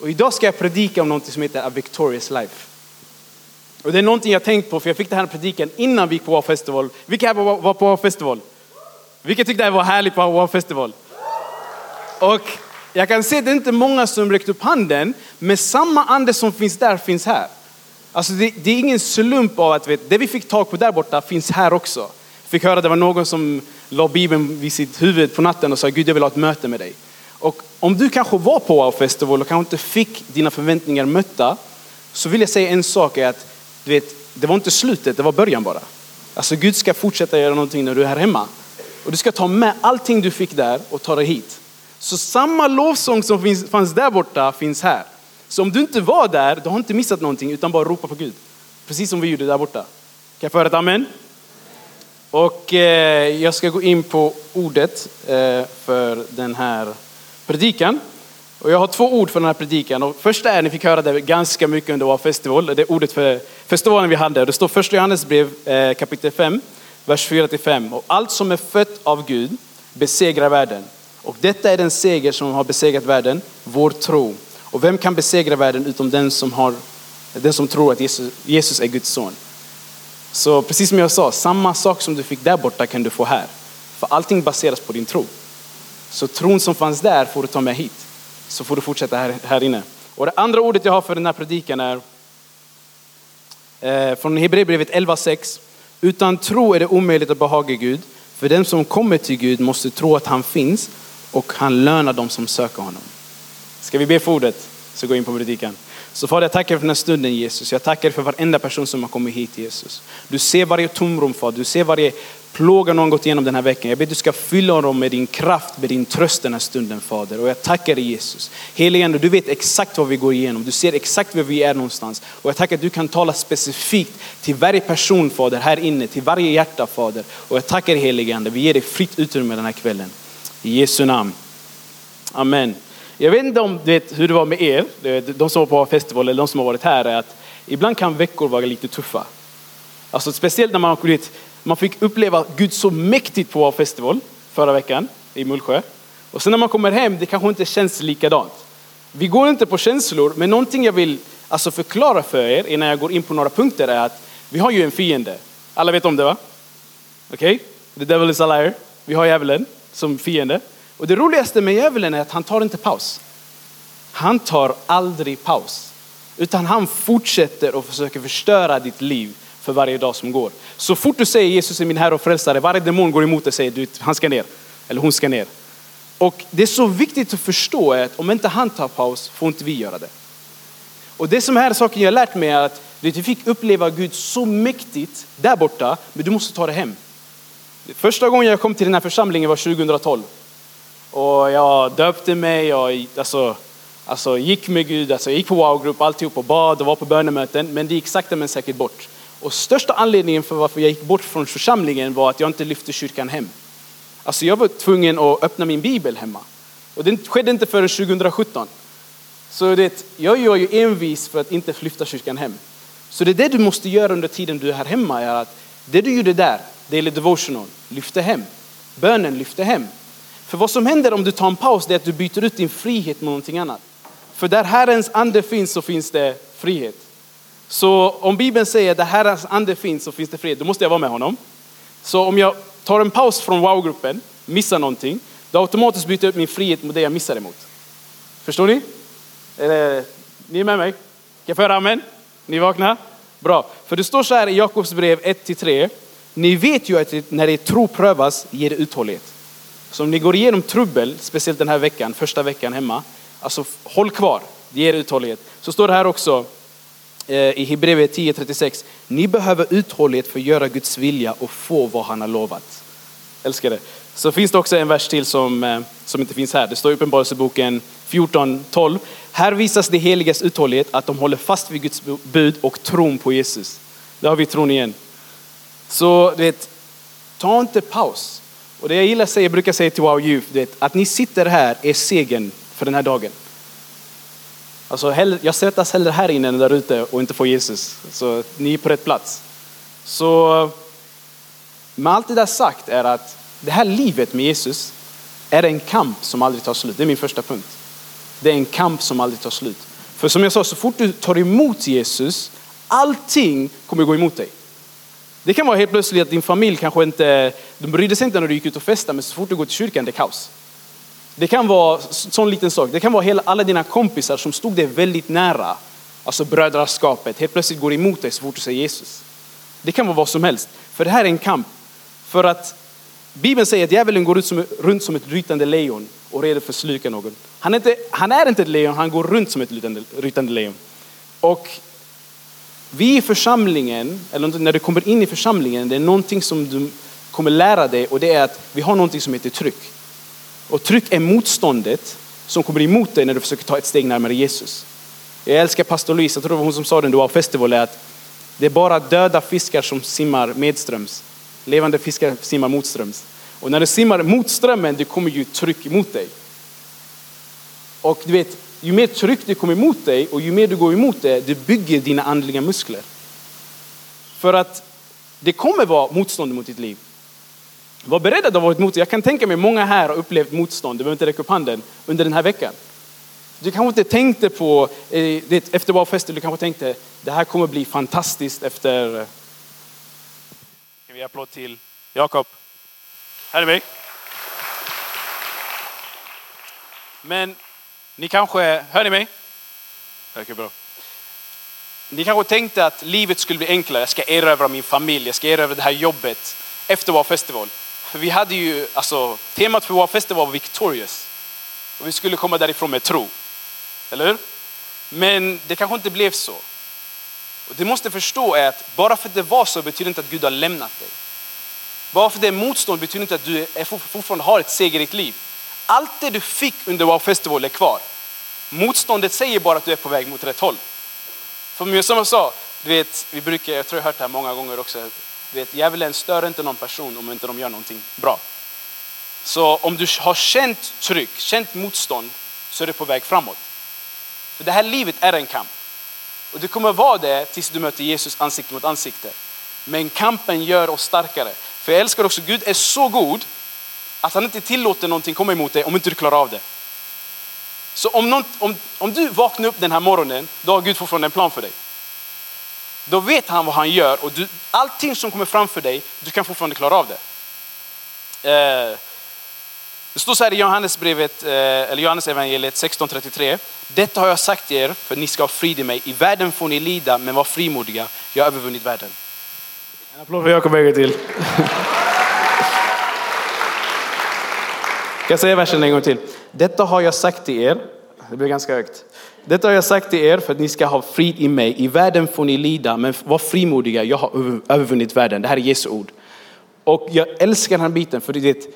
Och idag ska jag predika om något som heter A Victorious Life. Och det är någonting jag tänkt på, för jag fick den här predikan innan vi gick på Wow Festival. Vilka här var på Wow Festival? Vilka tyckte det var härligt på Wow Festival? Och jag kan se att det är inte många som räckt upp handen, men samma ande som finns där finns här. Alltså det, det är ingen slump av att vet, det vi fick tag på där borta finns här också. Fick höra att det var någon som la Bibeln vid sitt huvud på natten och sa Gud jag vill ha ett möte med dig. Och om du kanske var på Wow Festival och kanske inte fick dina förväntningar mötta, så vill jag säga en sak är att du vet, det var inte slutet, det var början bara. Alltså Gud ska fortsätta göra någonting när du är här hemma. Och du ska ta med allting du fick där och ta det hit. Så samma lovsång som finns, fanns där borta finns här. Så om du inte var där, du har inte missat någonting utan bara ropa på Gud. Precis som vi gjorde där borta. Kan jag få höra ett amen? Och eh, jag ska gå in på ordet eh, för den här predikan. Och jag har två ord för den här predikan. Och första är, ni fick höra det ganska mycket under vår festival, det är ordet för festivalen vi hade. Det står första Johannesbrev eh, kapitel 5, vers 4-5. Och allt som är fött av Gud besegrar världen. Och detta är den seger som har besegrat världen, vår tro. Och vem kan besegra världen utom den som, har, den som tror att Jesus, Jesus är Guds son? Så precis som jag sa, samma sak som du fick där borta kan du få här. För allting baseras på din tro. Så tron som fanns där får du ta med hit. Så får du fortsätta här, här inne. Och det andra ordet jag har för den här predikan är eh, från Hebreerbrevet 11.6. Utan tro är det omöjligt att behaga Gud. För den som kommer till Gud måste tro att han finns och han lönar dem som söker honom. Ska vi be för ordet så gå in på predikan. Så Fader, jag tackar för den här stunden Jesus. Jag tackar för varenda person som har kommit hit Jesus. Du ser varje tomrum Fader, du ser varje plåga någon gått igenom den här veckan. Jag ber att du ska fylla dem med din kraft, med din tröst den här stunden Fader. Och jag tackar dig Jesus. Helige Ande, du vet exakt vad vi går igenom. Du ser exakt var vi är någonstans. Och jag tackar att du kan tala specifikt till varje person Fader här inne, till varje hjärta Fader. Och jag tackar dig helige Ande, vi ger dig fritt utrymme den här kvällen. I Jesu namn. Amen. Jag vet inte om du vet hur det var med er, de som var på festival eller de som har varit här, är att ibland kan veckor vara lite tuffa. Alltså speciellt när man, har kommit man fick uppleva Gud så mäktigt på vår festival förra veckan i Mullsjö. Och sen när man kommer hem, det kanske inte känns likadant. Vi går inte på känslor, men någonting jag vill alltså förklara för er innan jag går in på några punkter är att vi har ju en fiende. Alla vet om det va? Okej? Okay? The devil is a liar. Vi har djävulen som fiende. Och det roligaste med djävulen är att han tar inte paus. Han tar aldrig paus. Utan han fortsätter och försöker förstöra ditt liv för varje dag som går. Så fort du säger Jesus är min Herre och Frälsare, varje demon går emot dig och säger du, han ska ner. Eller hon ska ner. Och det är så viktigt att förstå att om inte han tar paus får inte vi göra det. Och det som är saken jag har lärt mig är att du fick uppleva Gud så mäktigt där borta, men du måste ta det hem. Första gången jag kom till den här församlingen var 2012. Och jag döpte mig, jag alltså, alltså gick med Gud, alltså jag gick på wow-grupp, alltihop och bad och var på bönemöten. Men det gick sakta men säkert bort. Och största anledningen för varför jag gick bort från församlingen var att jag inte lyfte kyrkan hem. Alltså jag var tvungen att öppna min bibel hemma. Och det skedde inte förrän 2017. Så det, jag är ju envis för att inte lyfta kyrkan hem. Så det är det du måste göra under tiden du är här hemma. Är att det du gjorde där, daily devotional, lyfte hem. Bönen lyfte hem. För vad som händer om du tar en paus är att du byter ut din frihet mot någonting annat. För där Herrens ande finns så finns det frihet. Så om Bibeln säger att det Herrens ande finns så finns det frihet, då måste jag vara med honom. Så om jag tar en paus från wow-gruppen, missar någonting, då automatiskt byter jag ut min frihet mot det jag missar emot. Förstår ni? Eller, ni är med mig? Kan jag få höra amen? Ni är vakna? Bra. För det står så här i Jakobs brev 1-3. Ni vet ju att när er tro prövas ger det uthållighet. Så om ni går igenom trubbel, speciellt den här veckan, första veckan hemma, alltså håll kvar, det ger uthållighet. Så står det här också Eh, i Hebreerbrevet 10.36, ni behöver uthållighet för att göra Guds vilja och få vad han har lovat. Älskar det. Så finns det också en vers till som, eh, som inte finns här. Det står i Uppenbarelseboken 14.12. Här visas det heligas uthållighet, att de håller fast vid Guds bud och tron på Jesus. Där har vi tron igen. Så du vet, ta inte paus. Och det jag gillar att säga, jag brukar säga till Wow Youth, det, att ni sitter här är segern för den här dagen. Alltså, jag svettas hellre här inne än där ute och inte får Jesus. Så ni är på rätt plats. Så med allt det där sagt är att det här livet med Jesus är en kamp som aldrig tar slut. Det är min första punkt. Det är en kamp som aldrig tar slut. För som jag sa, så fort du tar emot Jesus, allting kommer gå emot dig. Det kan vara helt plötsligt att din familj kanske inte, de brydde sig inte när du gick ut och festade, men så fort du går till kyrkan, det är kaos. Det kan vara sån liten sak. Det kan vara hela, alla dina kompisar som stod dig väldigt nära, alltså brödraskapet, helt plötsligt går emot dig så fort du säger Jesus. Det kan vara vad som helst. För det här är en kamp. För att Bibeln säger att djävulen går ut som, runt som ett rytande lejon och redo för att sluka någon. Han är, inte, han är inte ett lejon, han går runt som ett rytande, rytande lejon. Och vi i församlingen, eller när du kommer in i församlingen, det är någonting som du kommer lära dig och det är att vi har någonting som heter tryck. Och tryck är motståndet som kommer emot dig när du försöker ta ett steg närmare Jesus. Jag älskar pastor Louise, jag tror det var hon som sa det då av festival, att det är bara döda fiskar som simmar medströms. Levande fiskar simmar motströms. Och när du simmar mot strömmen, det kommer ju tryck emot dig. Och du vet, ju mer tryck det kommer emot dig och ju mer du går emot det, det bygger dina andliga muskler. För att det kommer vara motstånd mot ditt liv. Var beredd att ha varit motstånd. Jag kan tänka mig många här har upplevt motstånd, du behöver inte räcka upp handen, under den här veckan. Du kanske inte tänkte på, eh, efter vår du kanske tänkte det här kommer bli fantastiskt efter... Kan vi applåd till Jakob? Här är vi. Men ni kanske, hör ni mig? Okej, bra. Ni kanske tänkte att livet skulle bli enklare. Jag ska erövra min familj, jag ska erövra det här jobbet efter vår festival. För vi hade ju, alltså temat för vår festival var victorious. Och vi skulle komma därifrån med tro. Eller hur? Men det kanske inte blev så. Och det måste förstå är att bara för att det var så betyder inte att Gud har lämnat dig. Bara för att det är motstånd betyder inte att du fortfarande har ett seger i ditt liv. Allt det du fick under Wow Festival är kvar. Motståndet säger bara att du är på väg mot rätt håll. För som jag sa, du vet, vi brukar, jag tror jag har hört det här många gånger också, du vet, djävulen stör inte någon person om inte de gör någonting bra. Så om du har känt tryck, känt motstånd, så är du på väg framåt. För det här livet är en kamp. Och det kommer vara det tills du möter Jesus ansikte mot ansikte. Men kampen gör oss starkare. För jag älskar också, Gud är så god att han inte tillåter någonting komma emot dig om inte du klarar av det. Så om, någon, om, om du vaknar upp den här morgonen, då har Gud fortfarande en plan för dig. Då vet han vad han gör och du, allting som kommer framför dig, du kan fortfarande klara av det. Eh, det står så här i Johannesbrevet, eh, eller Johannes evangeliet 16.33. Detta har jag sagt till er för att ni ska ha frid i mig. I världen får ni lida, men var frimodiga. Jag har övervunnit världen. En applåd för Jakob en till. Jag säga versen en gång till? Detta har jag sagt till er. Det blir ganska högt. Detta har jag sagt till er för att ni ska ha frid i mig. I världen får ni lida, men var frimodiga. Jag har övervunnit världen. Det här är Jesu ord. Och jag älskar den här biten för det,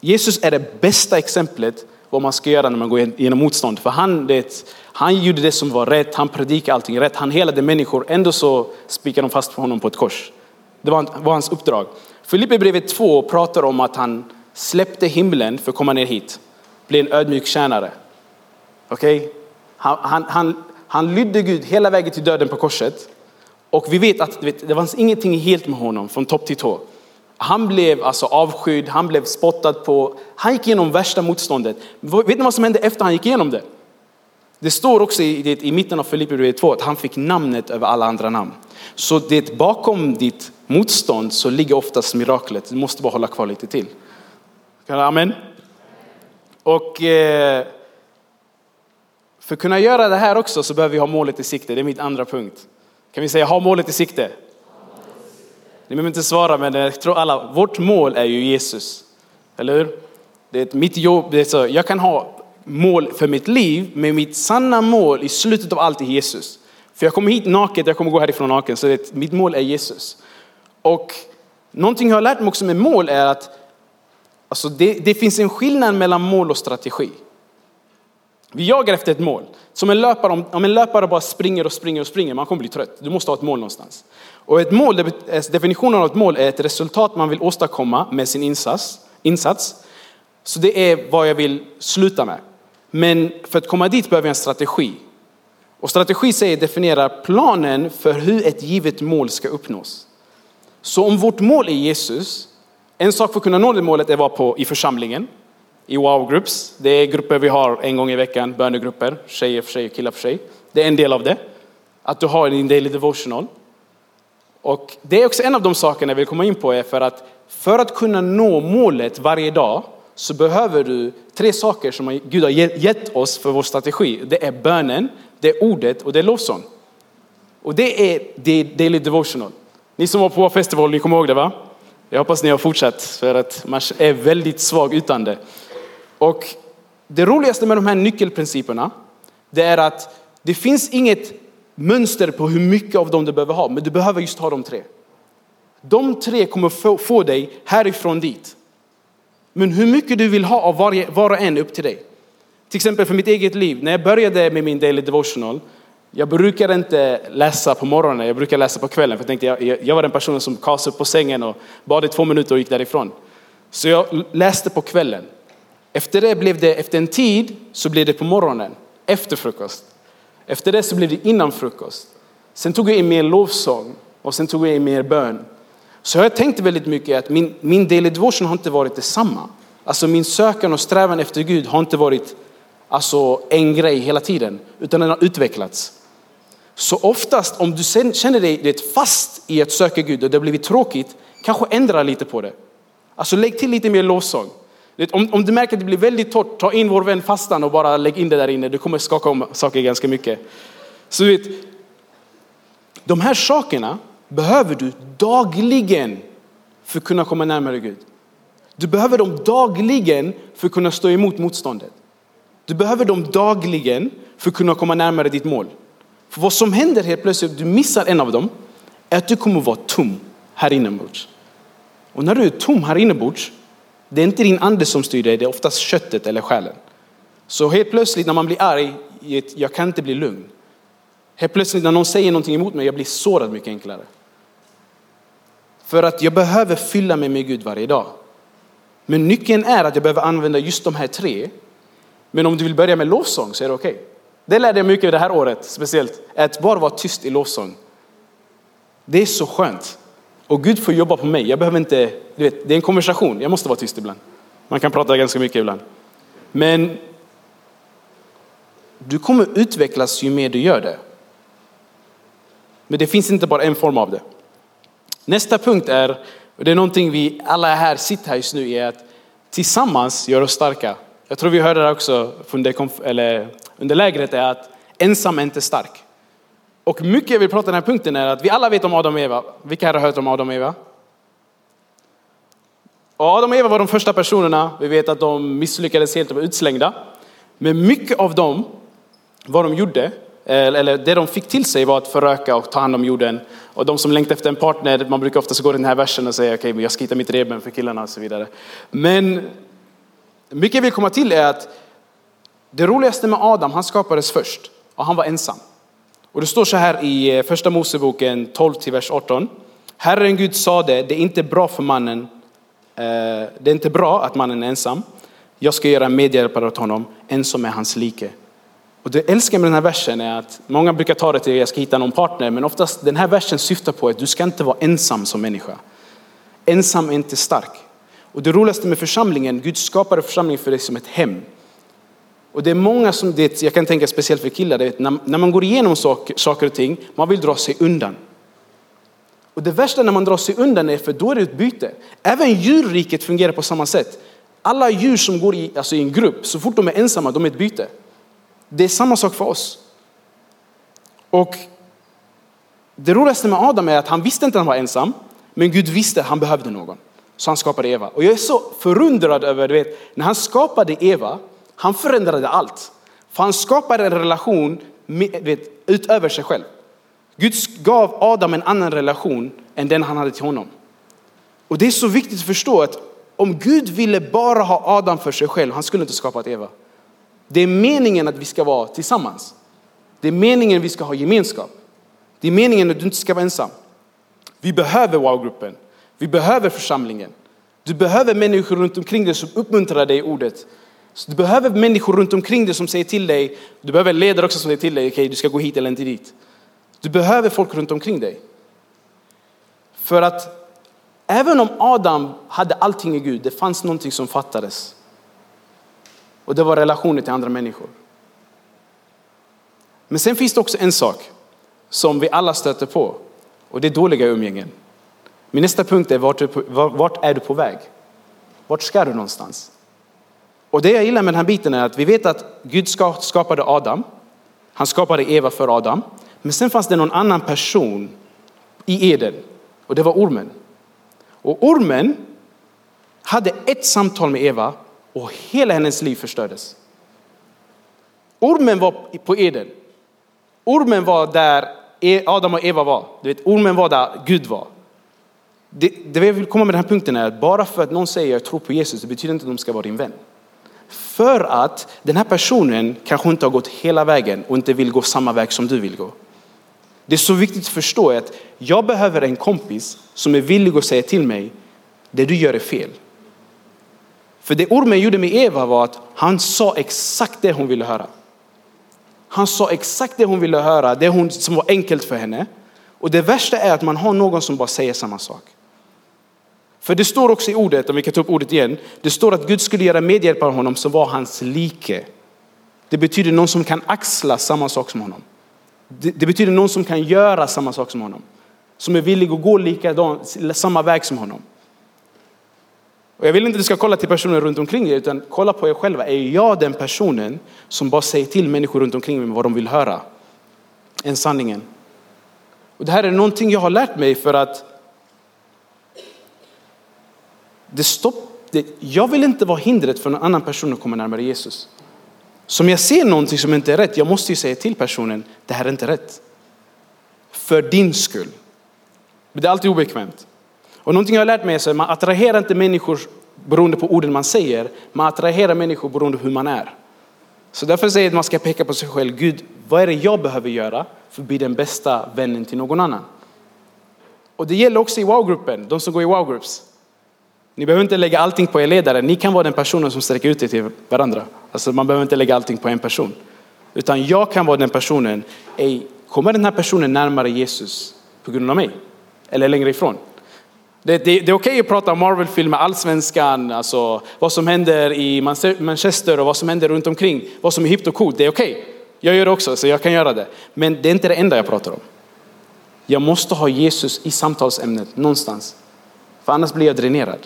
Jesus är det bästa exemplet vad man ska göra när man går igenom motstånd. För han, det, han gjorde det som var rätt, han predikade allting rätt, han helade människor. Ändå så spikade de fast honom på ett kors. Det var, var hans uppdrag. Filipperbrevet 2 pratar om att han släppte himlen för att komma ner hit. Bli en ödmjuk tjänare. Okej? Okay? Han, han, han, han lydde Gud hela vägen till döden på korset. Och vi vet att vet, det fanns ingenting helt med honom från topp till tå. Han blev alltså avskydd, han blev spottad på. Han gick igenom värsta motståndet. Vet ni vad som hände efter han gick igenom det? Det står också i, i mitten av Filipperbrevet 2 att han fick namnet över alla andra namn. Så det bakom ditt motstånd så ligger oftast miraklet. Du måste bara hålla kvar lite till. Amen. Och eh, för att kunna göra det här också så behöver vi ha målet i sikte. Det är mitt andra punkt. Kan vi säga ha målet i sikte? Ni behöver inte svara, men jag tror alla, vårt mål är ju Jesus. Eller hur? Det är mitt jobb, det är så, jag kan ha mål för mitt liv, men mitt sanna mål i slutet av allt är Jesus. För jag kommer hit naket, jag kommer gå härifrån naken, så det, mitt mål är Jesus. Och någonting jag har lärt mig också med mål är att alltså det, det finns en skillnad mellan mål och strategi. Vi jagar efter ett mål. Som en löpare, om en löpare bara springer och springer och springer, man kommer bli trött. Du måste ha ett mål någonstans. Och ett mål, eh, definitionen av ett mål är ett resultat man vill åstadkomma med sin insats. insats. Så det är vad jag vill sluta med. Men för att komma dit behöver jag en strategi. Och strategi säger definierar planen för hur ett givet mål ska uppnås. Så om vårt mål är Jesus, en sak för att kunna nå det målet är att vara på, i församlingen i Wow Groups. Det är grupper vi har en gång i veckan, bönegrupper, tjejer för sig och killar för sig. Det är en del av det. Att du har din daily devotional. Och det är också en av de sakerna jag vill komma in på är för att för att kunna nå målet varje dag så behöver du tre saker som Gud har gett oss för vår strategi. Det är bönen, det är ordet och det är lovsång. Och det är det daily devotional. Ni som var på festival, ni kommer ihåg det va? Jag hoppas ni har fortsatt för att man är väldigt svag utan det. Och det roligaste med de här nyckelprinciperna, det är att det finns inget mönster på hur mycket av dem du behöver ha, men du behöver just ha de tre. De tre kommer få, få dig härifrån dit. Men hur mycket du vill ha av varje, var och en är upp till dig. Till exempel för mitt eget liv, när jag började med min daily devotional, jag brukar inte läsa på morgonen, jag brukar läsa på kvällen. För jag, tänkte, jag, jag var den personen som kastade upp på sängen och bad i två minuter och gick därifrån. Så jag läste på kvällen. Efter det blev det, efter en tid, så blev det på morgonen, efter frukost. Efter det så blev det innan frukost. Sen tog jag in mer lovsång och sen tog jag in mer bön. Så jag tänkte väldigt mycket att min, min i devotion har inte varit detsamma. Alltså min sökan och strävan efter Gud har inte varit alltså, en grej hela tiden, utan den har utvecklats. Så oftast om du känner dig fast i att söka Gud och det har blivit tråkigt, kanske ändra lite på det. Alltså lägg till lite mer lovsång. Om, om du märker att det blir väldigt torrt, ta in vår vän fastan och bara lägg in det där inne. Du kommer skaka om saker ganska mycket. Så vet, de här sakerna behöver du dagligen för att kunna komma närmare Gud. Du behöver dem dagligen för att kunna stå emot motståndet. Du behöver dem dagligen för att kunna komma närmare ditt mål. För vad som händer helt plötsligt, du missar en av dem, är att du kommer vara tom här inombords. Och när du är tom här inombords, det är inte din ande som styr dig, det är oftast köttet eller själen. Så helt plötsligt när man blir arg, jag kan inte bli lugn. Helt plötsligt när någon säger någonting emot mig, jag blir sårad mycket enklare. För att jag behöver fylla mig med Gud varje dag. Men nyckeln är att jag behöver använda just de här tre. Men om du vill börja med lovsång så är det okej. Okay. Det lärde jag mycket det här året, speciellt. Att bara vara tyst i lovsång. Det är så skönt. Och Gud får jobba på mig. Jag behöver inte, du vet, det är en konversation. Jag måste vara tyst ibland. Man kan prata ganska mycket ibland. Men du kommer utvecklas ju mer du gör det. Men det finns inte bara en form av det. Nästa punkt är, och det är någonting vi alla här sitter här just nu, är att tillsammans gör oss starka. Jag tror vi hörde det också under, under lägret, är att ensam är inte stark. Och mycket jag vill prata om den här punkten är att vi alla vet om Adam och Eva. Vilka här har hört om Adam och Eva? Och Adam och Eva var de första personerna. Vi vet att de misslyckades helt och var utslängda. Men mycket av dem, vad de gjorde, eh, eller det de fick till sig var att föröka och ta hand om jorden. Och de som längtar efter en partner, man brukar ofta gå den här versen och säga okej, okay, jag ska hitta mitt reben för killarna och så vidare. Men mycket jag vill komma till är att det roligaste med Adam, han skapades först och han var ensam. Och det står så här i eh, första Moseboken 12 till vers 18. Herren Gud sade, det är inte bra för mannen, eh, det är inte bra att mannen är ensam. Jag ska göra en medhjälpare åt honom, en som är hans like. Och det jag älskar med den här versen är att många brukar ta det till att jag ska hitta någon partner, men oftast den här versen syftar på att du ska inte vara ensam som människa. Ensam är inte stark. Och det roligaste med församlingen, Gud skapade församlingen för dig som ett hem. Och det är många som, det, jag kan tänka speciellt för killar, det, när, när man går igenom saker, saker och ting, man vill dra sig undan. Och det värsta när man drar sig undan är för då är det ett byte. Även djurriket fungerar på samma sätt. Alla djur som går i, alltså i en grupp, så fort de är ensamma, de är ett byte. Det är samma sak för oss. Och det roligaste med Adam är att han visste inte att han var ensam, men Gud visste att han behövde någon. Så han skapade Eva. Och jag är så förundrad över, du vet, när han skapade Eva, han förändrade allt. För han skapade en relation med, vet, utöver sig själv. Gud gav Adam en annan relation än den han hade till honom. Och det är så viktigt att förstå att om Gud ville bara ha Adam för sig själv, han skulle inte skapat Eva. Det är meningen att vi ska vara tillsammans. Det är meningen att vi ska ha gemenskap. Det är meningen att du inte ska vara ensam. Vi behöver wow-gruppen. Vi behöver församlingen. Du behöver människor runt omkring dig som uppmuntrar dig i ordet. Så du behöver människor runt omkring dig som säger till dig, du behöver ledare också som säger till dig, okej okay, du ska gå hit eller inte dit. Du behöver folk runt omkring dig. För att även om Adam hade allting i Gud, det fanns någonting som fattades. och det var relationer till andra människor. Men sen finns det också en sak som vi alla stöter på och det är dåliga umgängen. Min nästa punkt är vart är, vart är du på väg? Vart ska du någonstans? Och det jag gillar med den här biten är att vi vet att Gud skapade Adam. Han skapade Eva för Adam. Men sen fanns det någon annan person i Eden och det var ormen. Och ormen hade ett samtal med Eva och hela hennes liv förstördes. Ormen var på Eden. Ormen var där e- Adam och Eva var. Du vet, ormen var där Gud var. Det, det jag vill komma med den här punkten är att bara för att någon säger jag tror på Jesus, det betyder inte att de ska vara din vän. För att den här personen kanske inte har gått hela vägen och inte vill gå samma väg som du vill gå. Det är så viktigt att förstå att jag behöver en kompis som är villig att säga till mig, det du gör är fel. För det ormen gjorde med Eva var att han sa exakt det hon ville höra. Han sa exakt det hon ville höra, det hon, som var enkelt för henne. Och det värsta är att man har någon som bara säger samma sak. För det står också i ordet, om vi kan ta upp ordet igen, det står att Gud skulle göra medhjälpare av honom som var hans like. Det betyder någon som kan axla samma sak som honom. Det, det betyder någon som kan göra samma sak som honom. Som är villig att gå likadan, samma väg som honom. Och jag vill inte att du ska kolla till personer runt omkring dig, utan kolla på er själva. Är jag den personen som bara säger till människor runt omkring mig vad de vill höra? En sanningen. Och det här är någonting jag har lärt mig för att det stopp, det, jag vill inte vara hindret för en annan person att komma närmare Jesus. Så om jag ser någonting som inte är rätt, jag måste ju säga till personen, det här är inte rätt. För din skull. Men det är alltid obekvämt. Och någonting jag har lärt mig är att man attraherar inte människor beroende på orden man säger, man attraherar människor beroende på hur man är. Så därför säger jag att man ska peka på sig själv, Gud, vad är det jag behöver göra för att bli den bästa vännen till någon annan? Och det gäller också i wow-gruppen, de som går i wow-groups. Ni behöver inte lägga allting på er ledare, ni kan vara den personen som sträcker ut er till varandra. Alltså man behöver inte lägga allting på en person. Utan jag kan vara den personen, Ej, kommer den här personen närmare Jesus på grund av mig? Eller längre ifrån? Det, det, det, är okej okay att prata om Marvel-filmer, allsvenskan, alltså vad som händer i Manchester och vad som händer runt omkring, vad som är hippt och coolt. Det är okej. Okay. Jag gör det också, så jag kan göra det. Men det är inte det enda jag pratar om. Jag måste ha Jesus i samtalsämnet någonstans. För annars blir jag dränerad.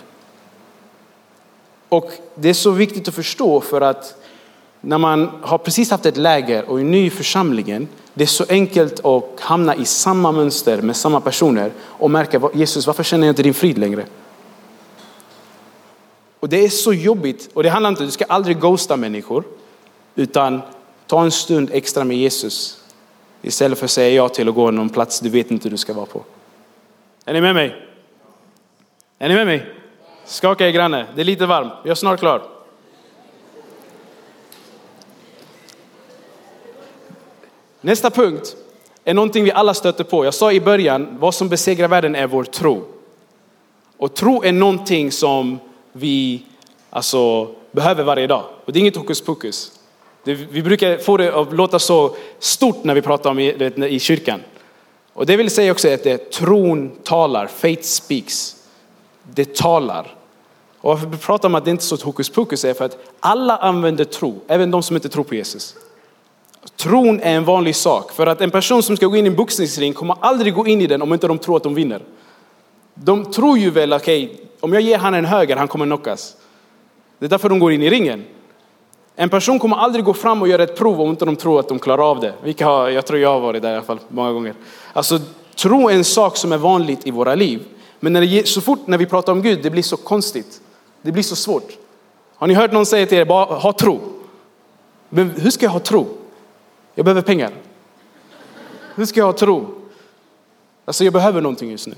Och det är så viktigt att förstå för att när man har precis haft ett läger och är ny i församlingen, det är så enkelt att hamna i samma mönster med samma personer och märka, Jesus varför känner jag inte din frid längre? Och det är så jobbigt och det handlar inte, om, du ska aldrig ghosta människor utan ta en stund extra med Jesus istället för att säga ja till att gå någon plats du vet inte hur du ska vara på. Är ni med mig? Är ni med mig? Skaka er granne, det är lite varmt. Jag är snart klar. Nästa punkt är någonting vi alla stöter på. Jag sa i början, vad som besegrar världen är vår tro. Och tro är någonting som vi alltså, behöver varje dag. Och det är inget hokus pokus. Det, vi brukar få det att låta så stort när vi pratar om i, i kyrkan. Och det vill säga också att det, tron talar, faith speaks. Det talar. Och varför vi pratar om att det inte är så hokus pokus är för att alla använder tro, även de som inte tror på Jesus. Tron är en vanlig sak. För att en person som ska gå in i en boxningsring kommer aldrig gå in i den om inte de tror att de vinner. De tror ju väl, okej, okay, om jag ger han en höger, han kommer knockas. Det är därför de går in i ringen. En person kommer aldrig gå fram och göra ett prov om inte de tror att de klarar av det. Vilka har, jag tror jag har varit där i alla fall många gånger. Alltså, tro är en sak som är vanligt i våra liv. Men när det, så fort när vi pratar om Gud, det blir så konstigt. Det blir så svårt. Har ni hört någon säga till er, bara ha tro. Men hur ska jag ha tro? Jag behöver pengar. Hur ska jag ha tro? Alltså jag behöver någonting just nu.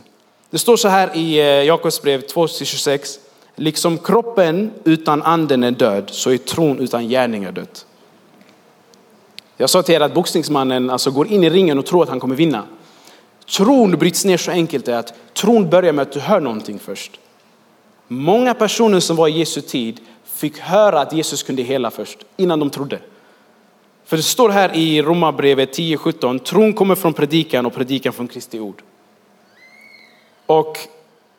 Det står så här i eh, Jakobs brev 2-26. Liksom kroppen utan anden är död så är tron utan gärningar död. Jag sa till er att boxningsmannen alltså går in i ringen och tror att han kommer vinna. Tron bryts ner så enkelt att tron börjar med att du hör någonting först. Många personer som var i Jesu tid fick höra att Jesus kunde hela först innan de trodde. För det står här i Romarbrevet 10-17, tron kommer från predikan och predikan från Kristi ord. Och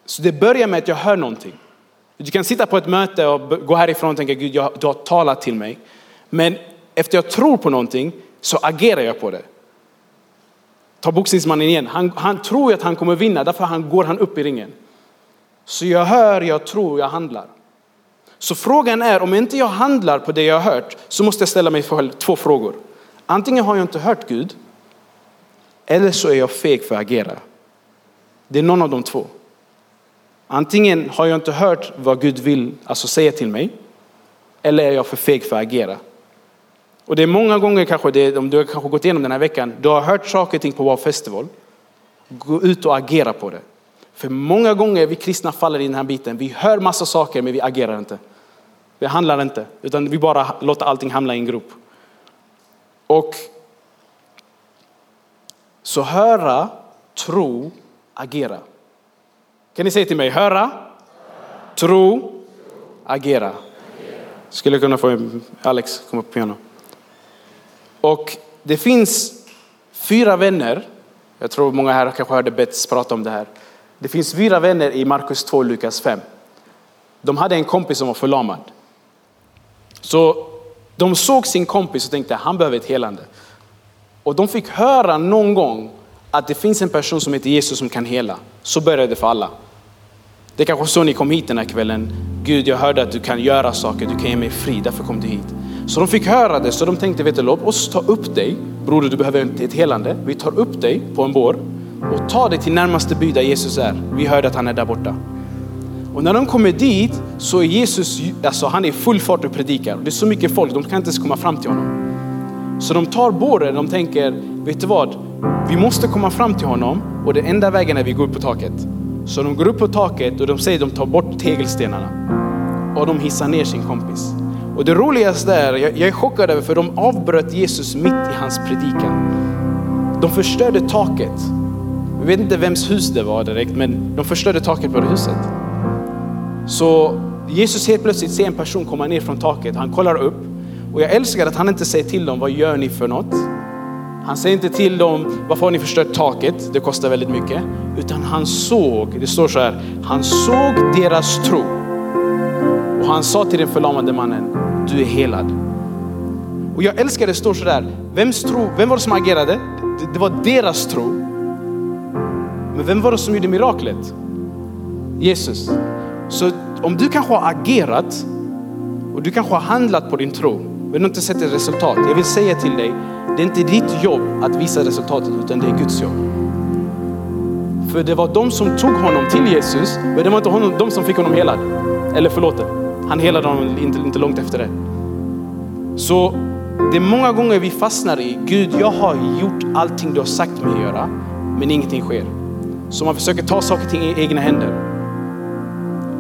så det börjar med att jag hör någonting. Du kan sitta på ett möte och gå härifrån och tänka Gud, jag, du har talat till mig. Men efter jag tror på någonting så agerar jag på det. Ta boxningsmannen igen. Han, han tror att han kommer vinna, därför han går han upp i ringen. Så jag hör, jag tror, jag handlar. Så frågan är, om inte jag handlar på det jag har hört så måste jag ställa mig två frågor. Antingen har jag inte hört Gud eller så är jag feg för att agera. Det är någon av de två. Antingen har jag inte hört vad Gud vill alltså säga till mig eller är jag för feg för att agera. Och det är många gånger kanske, det, om du har kanske gått igenom den här veckan, du har hört saker och ting på Wow Festival. Gå ut och agera på det. För många gånger vi kristna faller i den här biten. Vi hör massa saker men vi agerar inte. Vi handlar inte, utan vi bara låter allting hamna i en grop. Och så höra, tro, agera. Kan ni säga till mig, höra, tro, agera. Skulle kunna få Alex komma på piano. Och det finns fyra vänner, jag tror många här kanske hörde Bets prata om det här. Det finns fyra vänner i Markus 2 och Lukas 5. De hade en kompis som var förlamad. Så de såg sin kompis och tänkte han behöver ett helande. Och de fick höra någon gång att det finns en person som heter Jesus som kan hela. Så började det för alla. Det är kanske så ni kom hit den här kvällen. Gud, jag hörde att du kan göra saker, du kan ge mig fri, därför kom du hit. Så de fick höra det, så de tänkte, vet du, låt oss ta upp dig. Broder, du behöver ett helande. Vi tar upp dig på en bår och ta dig till närmaste by där Jesus är. Vi hörde att han är där borta. Och när de kommer dit så är Jesus, alltså han är full fart och predikar. Det är så mycket folk, de kan inte ens komma fram till honom. Så de tar båren, de tänker, vet du vad? Vi måste komma fram till honom och den enda vägen är vi går upp på taket. Så de går upp på taket och de säger de tar bort tegelstenarna. Och de hissar ner sin kompis. Och det roligaste är, jag, är chockad över för de avbröt Jesus mitt i hans predikan. De förstörde taket. Jag vet inte vems hus det var direkt, men de förstörde taket på det huset. Så Jesus helt plötsligt ser en person komma ner från taket. Han kollar upp och jag älskar att han inte säger till dem, vad gör ni för något? Han säger inte till dem, varför har ni förstört taket? Det kostar väldigt mycket. Utan han såg, det står så här, han såg deras tro. Och han sa till den förlamade mannen, du är helad. Och jag älskar det står så där, vems tro, vem var det som agerade? Det, det var deras tro. Men vem var det som gjorde miraklet? Jesus. Så om du kanske har agerat och du kanske har handlat på din tro, men du inte sett ett resultat. Jag vill säga till dig, det är inte ditt jobb att visa resultatet, utan det är Guds jobb. För det var de som tog honom till Jesus, men det var inte honom, de som fick honom helad. Eller förlåt, han helade honom inte, inte långt efter det. Så det är många gånger vi fastnar i, Gud jag har gjort allting du har sagt mig att göra, men ingenting sker. Så man försöker ta saker till egna händer.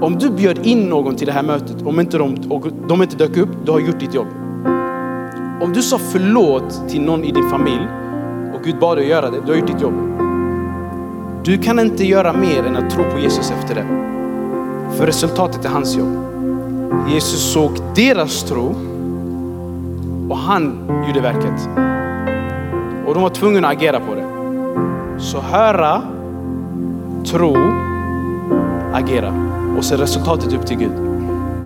Om du bjöd in någon till det här mötet, om inte de, och de inte dök upp, du har gjort ditt jobb. Om du sa förlåt till någon i din familj och Gud bad dig göra det, du har gjort ditt jobb. Du kan inte göra mer än att tro på Jesus efter det. För resultatet är hans jobb. Jesus såg deras tro och han gjorde verket. Och de var tvungna att agera på det. Så höra, tro, agera. Och se resultatet upp till Gud.